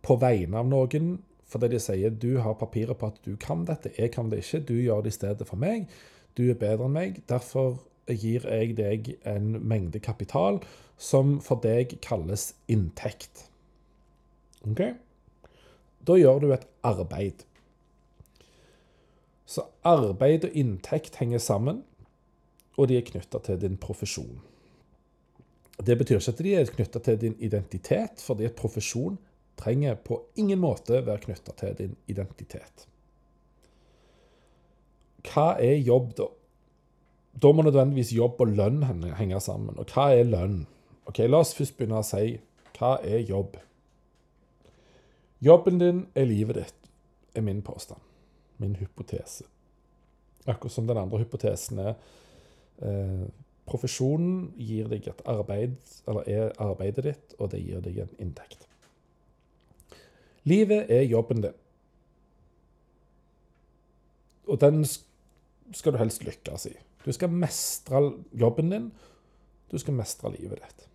på vegne av noen fordi de sier du har papirer på at du kan dette, jeg kan det ikke, du gjør det i stedet for meg, du er bedre enn meg, derfor gir jeg deg en mengde kapital som for deg kalles inntekt. OK? Da gjør du et arbeid. Så arbeid og inntekt henger sammen, og de er knytta til din profesjon. Det betyr ikke at de er knytta til din identitet, fordi profesjon trenger på ingen måte være knytta til din identitet. Hva er jobb, da? Da må nødvendigvis jobb og lønn henge sammen. Og hva er lønn? Ok, La oss først begynne å si hva er jobb? Jobben din er livet ditt, er min påstand. Min hypotese. Akkurat som den andre hypotesen er eh, Profesjonen gir deg et arbeid, eller er arbeidet ditt, og det gir deg en inntekt. Livet er jobben din. Og den skal du helst lykkes i. Du skal mestre jobben din. Du skal mestre livet ditt.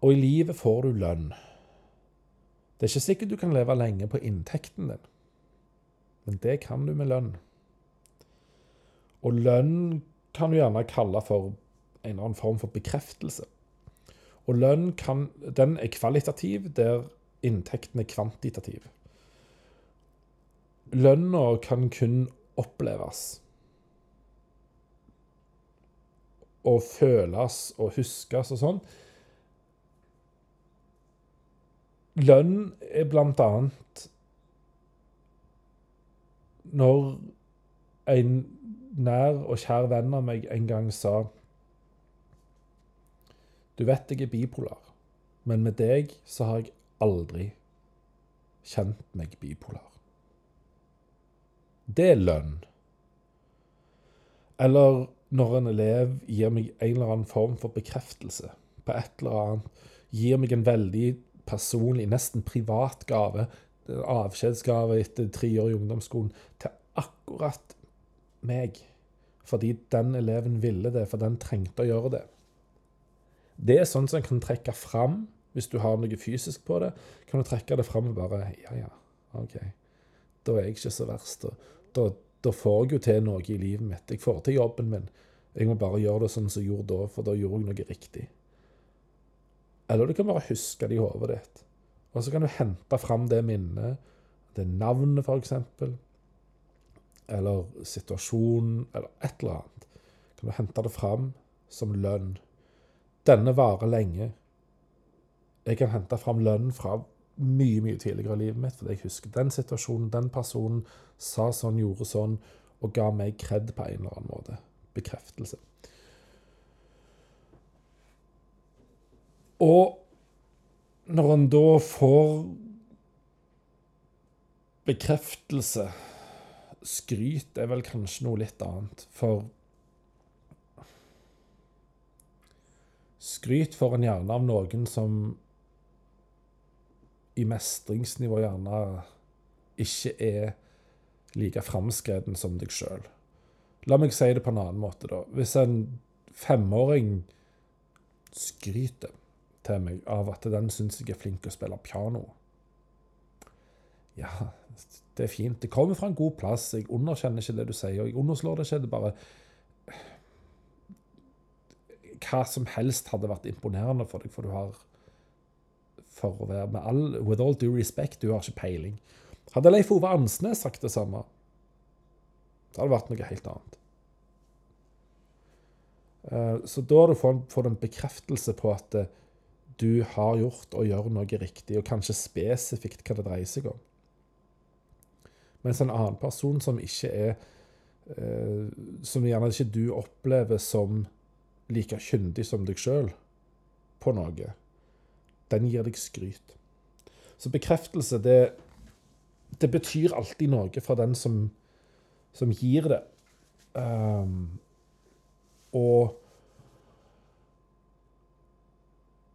Og i livet får du lønn. Det er ikke sikkert du kan leve lenge på inntekten din, men det kan du med lønn. Og lønn kan du gjerne kalle for en eller annen form for bekreftelse. Og lønn kan, den er kvalitativ, der inntekten er kvantitativ. Lønna kan kun oppleves og føles og huskes og sånn. Lønn er blant annet når en nær og kjær venn av meg en gang sa Du vet jeg er bipolar, men med deg så har jeg aldri kjent meg bipolar. Det er lønn. Eller når en elev gir meg en eller annen form for bekreftelse på et eller annet, gir meg en veldig personlig, nesten privat gave, avskjedsgave etter tre år i ungdomsskolen, til akkurat meg. Fordi den eleven ville det, for den trengte å gjøre det. Det er sånn som en kan trekke fram hvis du har noe fysisk på det. Kan du trekke det fram og bare Ja, ja, OK. Da er jeg ikke så verst. Da, da får jeg jo til noe i livet mitt. Jeg får til jobben min. Jeg må bare gjøre det sånn som jeg gjorde da, for da gjorde jeg noe riktig. Eller du kan bare huske det i hodet ditt. Og så kan du hente fram det minnet, det navnet f.eks., eller situasjonen, eller et eller annet. Kan du hente det fram som lønn. Denne varer lenge. Jeg kan hente fram lønn fra mye mye tidligere i livet mitt, fordi jeg husker den situasjonen, den personen sa sånn, gjorde sånn, og ga meg kred på en eller annen måte. Bekreftelse. Og når en da får bekreftelse Skryt er vel kanskje noe litt annet, for Skryt får en gjerne av noen som i mestringsnivå gjerne ikke er like framskreden som deg sjøl. La meg si det på en annen måte, da. Hvis en femåring skryter til meg av at den syns jeg er flink til å spille piano Ja, det er fint. Det kommer fra en god plass. Jeg underkjenner ikke det du sier, jeg underslår det ikke. Det bare Hva som helst hadde vært imponerende for deg, for du har for å være med all, With all due respect, du har ikke peiling. Hadde Leif Ove Ansnes sagt det samme, så hadde det vært noe helt annet. Eh, så da får du en bekreftelse på at eh, du har gjort og gjør noe riktig, og kanskje spesifikt hva det dreier seg om. Mens en annen person som ikke er eh, Som gjerne ikke du opplever som like kyndig som deg sjøl på noe, den gir deg skryt. Så bekreftelse, det, det betyr alltid noe for den som, som gir det. Um, og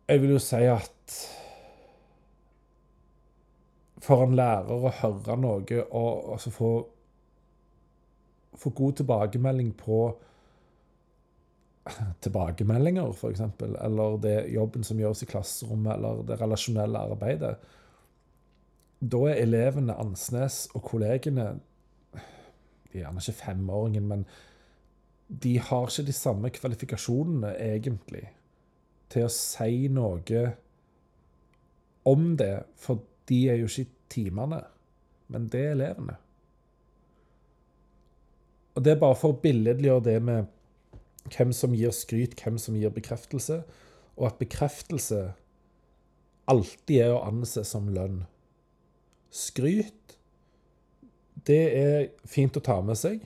jeg vil jo si at for en lærer å høre noe og altså få, få god tilbakemelding på tilbakemeldinger, f.eks., eller det jobben som gjøres i klasserommet, eller det relasjonelle arbeidet, da er elevene Ansnes og kollegene de er Gjerne ikke femåringen, men de har ikke de samme kvalifikasjonene, egentlig, til å si noe om det, for de er jo ikke i timene, men det er elevene. Og det er bare for å billedliggjøre det med hvem som gir skryt, hvem som gir bekreftelse, og at bekreftelse alltid er å anse som lønn. Skryt, det er fint å ta med seg,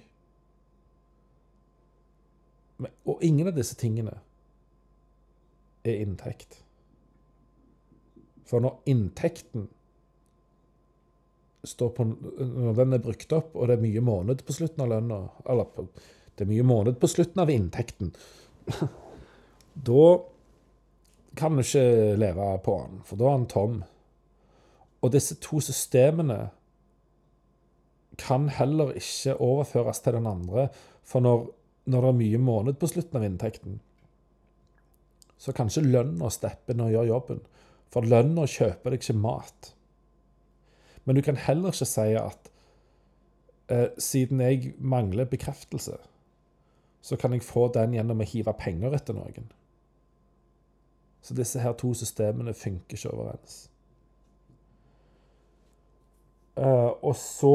og ingen av disse tingene er inntekt. For når inntekten på Når den er brukt opp, og det er mye måned på slutten av lønna, det er mye måned på slutten av inntekten. da kan du ikke leve på den, for da er den tom. Og disse to systemene kan heller ikke overføres til den andre. For når, når det er mye måned på slutten av inntekten, så kan ikke lønna steppe inn og gjøre jobben. For lønna kjøper deg ikke mat. Men du kan heller ikke si at eh, siden jeg mangler bekreftelse, så kan jeg få den gjennom å hive penger etter noen. Så disse her to systemene funker ikke overens. Uh, og så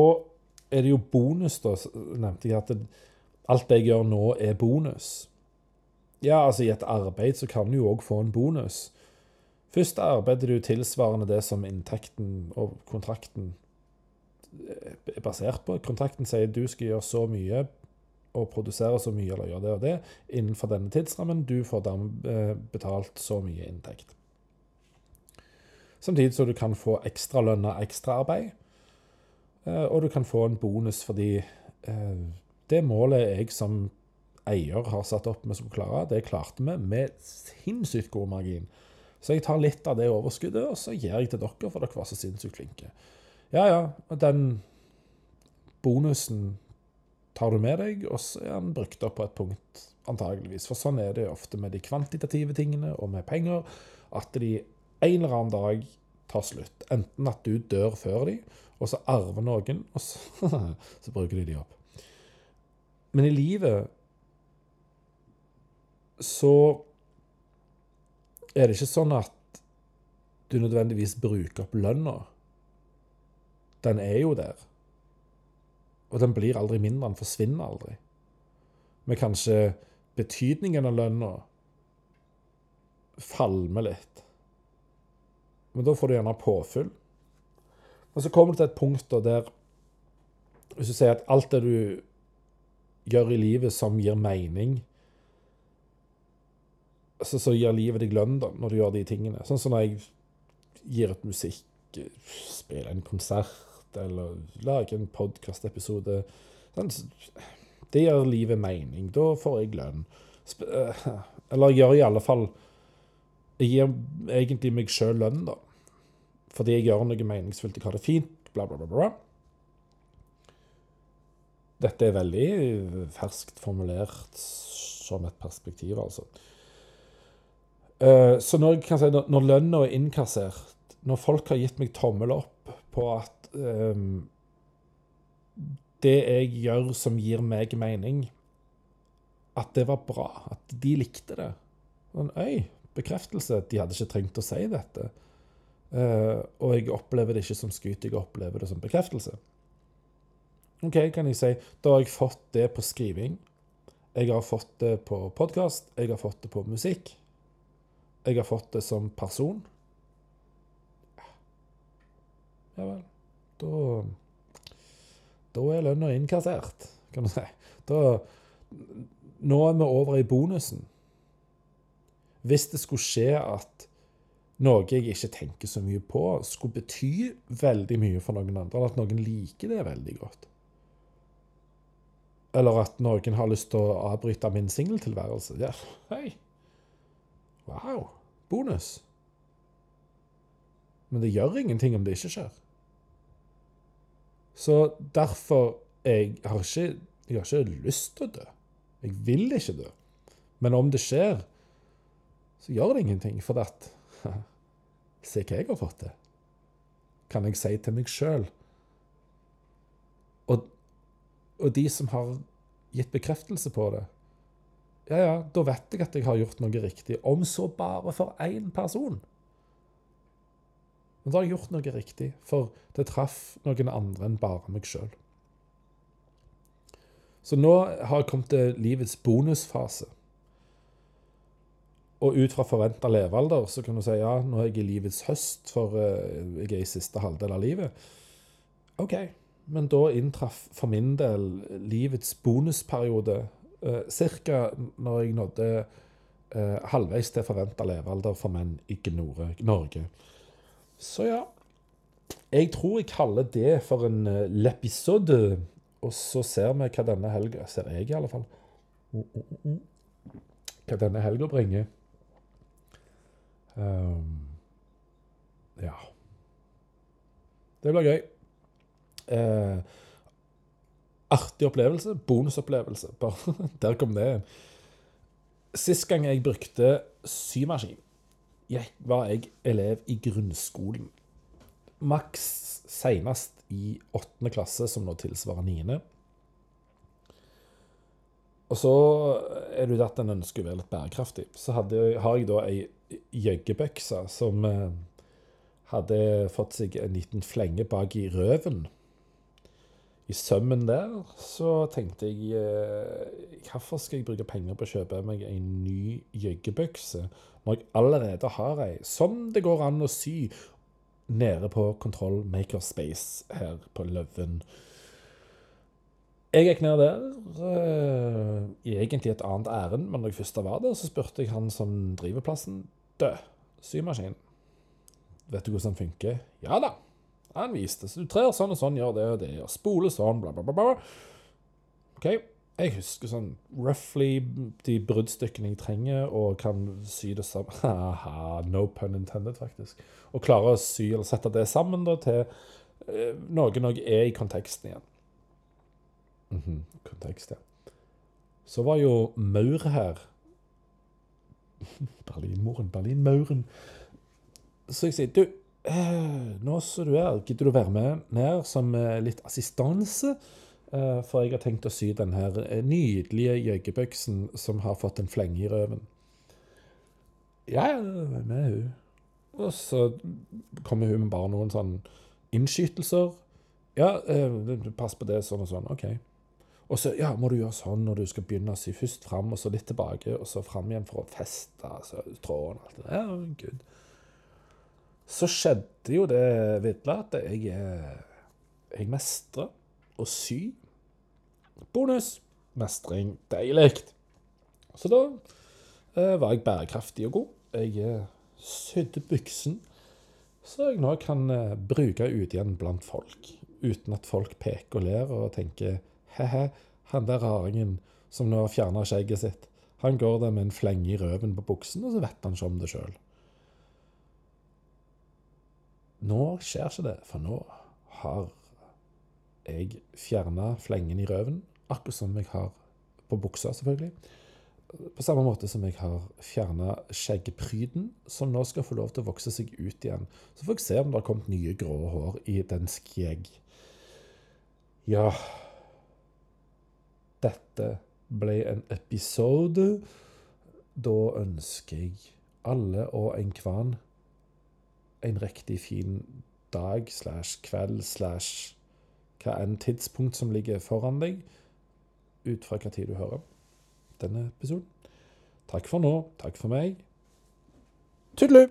er det jo bonus, da, nevnte jeg. At alt jeg gjør nå, er bonus. Ja, altså i et arbeid så kan du jo òg få en bonus. Først arbeider du tilsvarende det som inntekten og kontrakten er basert på. Kontrakten sier du skal gjøre så mye å produsere så mye eller gjøre det og det innenfor denne tidsrammen. Du får dermed eh, betalt så mye inntekt. Samtidig så du kan få ekstralønna ekstraarbeid. Eh, og du kan få en bonus fordi eh, det målet jeg som eier har satt opp vi skulle klare, det klarte vi med sinnssykt god margin. Så jeg tar litt av det overskuddet, og så gir jeg til dere, for dere var så sinnssykt flinke. Ja, ja, den bonusen tar du med deg, og så er den brukt opp på et punkt, antageligvis. For sånn er det ofte med de kvantitative tingene og med penger, at de en eller annen dag tar slutt. Enten at du dør før de, og så arver noen, og så, så bruker de de opp. Men i livet så er det ikke sånn at du nødvendigvis bruker opp lønna. Den er jo der. Og den blir aldri mindre, den forsvinner aldri. Men kanskje betydningen av lønna falmer litt. Men da får du gjerne påfyll. Og så kommer du til et punkt der hvis du sier at alt det du gjør i livet som gir mening så, Så gir livet deg lønn da, når du gjør de tingene. Sånn som når jeg gir ut musikk, spiller en konsert eller lage en podkastepisode. Sånn, det gir livet mening. Da får jeg lønn. Eller eller gjør i alle fall Jeg gir egentlig meg sjøl lønn, da. Fordi jeg gjør noe meningsfullt. Jeg har det fint. Bla, bla, bla. bla. Dette er veldig ferskt formulert som et perspektiv, altså. Eh, så når, si, når lønna er innkassert, når folk har gitt meg tommel opp på at um, det jeg gjør som gir meg mening, at det var bra. At de likte det. Men Øy, bekreftelse. De hadde ikke trengt å si dette. Uh, og jeg opplever det ikke som skryt, jeg opplever det som bekreftelse. OK, kan jeg si. Da har jeg fått det på skriving. Jeg har fått det på podkast. Jeg har fått det på musikk. Jeg har fått det som person. Ja vel. Da Da er lønna innkassert, kan du si. Da Nå er vi over i bonusen. Hvis det skulle skje at noe jeg ikke tenker så mye på, skulle bety veldig mye for noen andre, eller at noen liker det veldig godt Eller at noen har lyst til å avbryte min singeltilværelse ja, Hei! Wow! Bonus. Men det gjør ingenting om det ikke skjer. Så derfor jeg har ikke, jeg har ikke lyst til å dø. Jeg vil ikke dø. Men om det skjer, så gjør det ingenting. For at Se hva jeg har fått til. Kan jeg si til meg sjøl. Og, og, de som har gitt bekreftelse på det Ja, ja, da vet jeg at jeg har gjort noe riktig. Om så bare for én person. Men da har jeg gjort noe riktig, for det traff noen andre enn bare meg sjøl. Så nå har jeg kommet til livets bonusfase. Og ut fra forventa levealder så kan du si ja, nå er jeg i livets høst, for eh, jeg er i siste halvdel av livet. OK, men da inntraff for min del livets bonusperiode eh, ca. når jeg nådde eh, halvveis til forventa levealder for menn i Norge. Så ja. Jeg tror jeg kaller det for en uh, lepisode. Og så ser vi hva denne helga Ser jeg, i alle fall. Mm, mm, mm, hva denne helga bringer. Um, ja. Det blir gøy. Eh, artig opplevelse. Bonusopplevelse. Der kom det. Sist gang jeg brukte symaskin jeg, var jeg elev i grunnskolen. Maks senest i åttende klasse, som nå tilsvarer niende. Og så er det jo at en ønsker å være litt bærekraftig. Så hadde, har jeg da ei jøggebøkse som eh, hadde fått seg en liten flenge bak i røven. I sømmen der så tenkte jeg eh, Hvorfor skal jeg bruke penger på å kjøpe meg en ny jøggebukse, når jeg allerede har ei som det går an å sy nede på Kontroll Makerspace her på Løven. Jeg gikk ned der eh, egentlig et annet ærend, men når jeg først var der, så spurte jeg han som driver plassen Død, symaskin. Vet du hvordan den funker? Ja da. Han viste. Så du trer sånn og sånn, gjør det og det, og spoler sånn, bla, bla, bla. bla. OK. Jeg husker sånn roughly de bruddstykkene jeg trenger, og kan sy det sammen Haha, no pun intended, faktisk. Og klare å sy eller sette det sammen da, til uh, noe jeg er i konteksten igjen. Mm -hmm. Kontekst, ja. Så var jo Maur her. Berlinmoren, Berlinmauren. Så jeg sier du, eh, nå som du er, gidder du å være med ned som eh, litt assistanse? Eh, for jeg har tenkt å sy den her eh, nydelige jøggebøksen som har fått en flenge i røven. Ja, er med hun. Og så kommer hun med bare noen sånne innskytelser. Ja, eh, pass på det, sånn og sånn. OK. Og så ja, må du gjøre sånn når du skal begynne å sy først fram, og så litt tilbake, og så fram igjen for å feste altså, tråden og alt det der. Ja, gud. Så skjedde jo det Vidla, at jeg, jeg mestrer å sy. Bonus mestring. Deilig. Så da eh, var jeg bærekraftig og god. Jeg eh, sydde buksen så jeg nå kan eh, bruke ut igjen blant folk, uten at folk peker og ler og tenker he-he, han der raringen som nå har fjerna skjegget sitt, han går der med en flenge i røven på buksen, og så vet han ikke om det sjøl. Nå skjer ikke det, for nå har jeg fjerna flengen i røven, akkurat som jeg har på buksa, selvfølgelig. På samme måte som jeg har fjerna skjeggpryden, som nå skal få lov til å vokse seg ut igjen. Så får jeg se om det har kommet nye grå hår i den skjegg. Ja dette ble en episode. Da ønsker jeg alle og enhver en riktig fin dag slash kveld slash hva enn tidspunkt som ligger foran deg, ut fra hva tid du hører denne episoden. Takk for nå. Takk for meg. Tudelu!